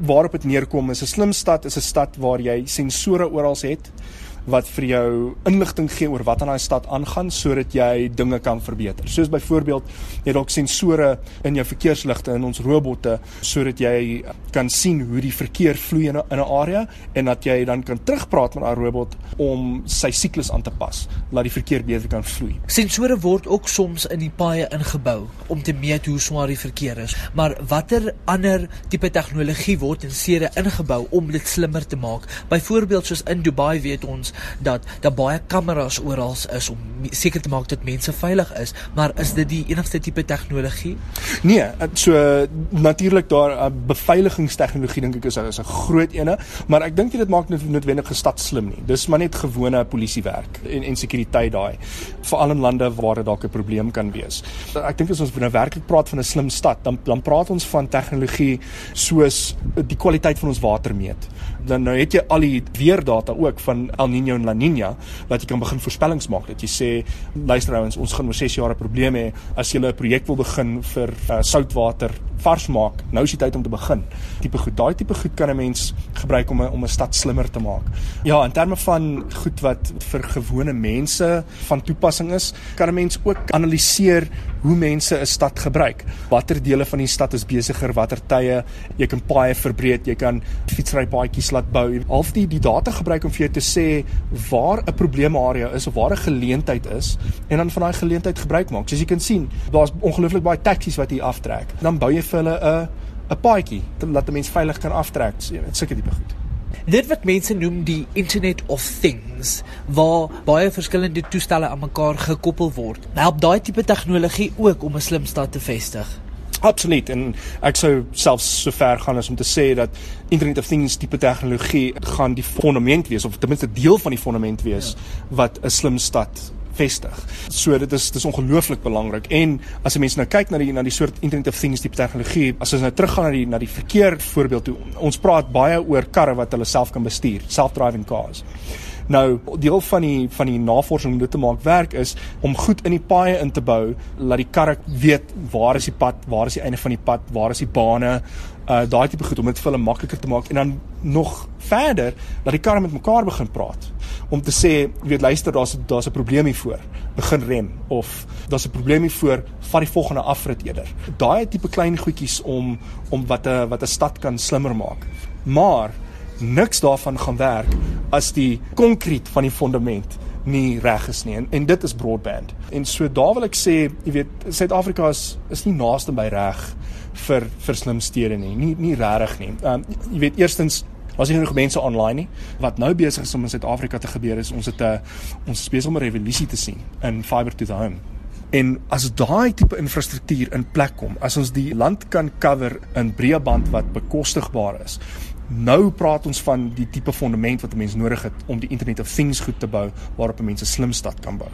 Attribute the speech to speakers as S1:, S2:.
S1: waarop dit neerkom is 'n slim stad is 'n stad waar jy sensore oral het wat vir jou inligting gee oor wat aan daai stad aangaan sodat jy dinge kan verbeter. Soos byvoorbeeld jy dalk sensore in jou verkeersligte in ons robotte sodat jy kan sien hoe die verkeer vloei in 'n area en dat jy dan kan terugpraat met daai robot om sy siklus aan te pas, laat die verkeer beter kan vloei.
S2: Sensore word ook soms in die paaie ingebou om te meet hoe swaar die verkeer is. Maar watter ander tipe tegnologie word in stede ingebou om dit slimmer te maak? Byvoorbeeld soos in Dubai weet ons dat daar baie kameras oral is om seker te maak dat mense veilig is, maar is dit die enigste tipe tegnologie?
S1: Nee, so natuurlik daar uh, beveiligingstegnologie dink ek is is 'n groot ene, maar ek dink dit maak noodwendig 'n stad slim nie. Dis maar net gewone polisiewerk en en sekuriteit daai, veral in lande waar dit dalk 'n probleem kan wees. Ek dink as ons nou werklik praat van 'n slim stad, dan dan praat ons van tegnologie soos die kwaliteit van ons water meet. Dan nou het jy al die weerdata ook van El Niño en La Niña wat jy kan begin voorspellings maak dat jy sê luister ouens, ons gaan oor 6 jaar 'n probleem hê. As jy 'n projek wil begin vir uh, soutwater vars maak. Nou is die tyd om te begin. Tipe goed, daai tipe goed kan 'n mens gebruik om 'n om 'n stad slimmer te maak. Ja, in terme van goed wat vir gewone mense van toepassing is, kan 'n mens ook analiseer hoe mense 'n stad gebruik. Watter dele van die stad is besigger, watter tye jy kan paaie verbreek, jy kan fietsrypaadjies laat bou. Half die die data gebruik om vir jou te sê waar 'n probleemarea is of waar 'n geleentheid is en dan van daai geleentheid gebruik maak. Soos jy kan sien, daar's ongelooflik baie taksies wat hier aftrek. Dan bou jy vir hulle 'n 'n paadjie dat 'n mens veilig kan aftrek. Dit sulke tipe goed.
S2: Dit wat mense noem die Internet of Things waar baie verskillende toestelle aan mekaar gekoppel word. Help daai tipe tegnologie ook om 'n slim stad te vestig.
S1: Absoluut en ek sou selfs so ver gaan as om te sê dat Internet of Things tipe tegnologie gaan die fondament wees of ten minste deel van die fondament wees ja. wat 'n slim stad vestig. So dit is dis ongelooflik belangrik en as 'n mens nou kyk na die na die soort Internet of Things tipe tegnologie, as ons nou teruggaan na die na die verkeer voorbeeld toe, ons praat baie oor karre wat hulle self kan bestuur, self-driving cars. Nou, deel van die van die navorsing om dit te maak werk is om goed in die paaie in te bou, laat die karre weet waar is die pad, waar is die einde van die pad, waar is die bane, uh daai tipe goed om dit vir hulle makliker te maak en dan nog verder dat die karre met mekaar begin praat om te sê, jy weet luister, daar's daar's 'n probleem hier voor. Begin rem of daar's 'n probleem hier voor, vat die volgende afrit eerder. Daai tipe klein goedjies om om wat 'n wat 'n stad kan slimmer maak. Maar niks daarvan gaan werk as die konkreet van die fondament nie reg is nie en, en dit is broadband. En so daar wil ek sê, jy weet, Suid-Afrika is is nie naaste by reg vir vir slim stede nie. Nie nie regtig nie. Ehm um, jy weet eerstens Ons het genoeg mense online nie. Wat nou besig is om in Suid-Afrika te gebeur is ons het 'n ons besig om 'n revolusie te sien in fiber to the home. En as daai tipe infrastruktuur in plek kom, as ons die land kan cover in breëband wat bekostigbaar is. Nou praat ons van die tipe fondament wat 'n mens nodig het om die Internet of Things goed te bou waarop 'n mens 'n slim stad kan bou.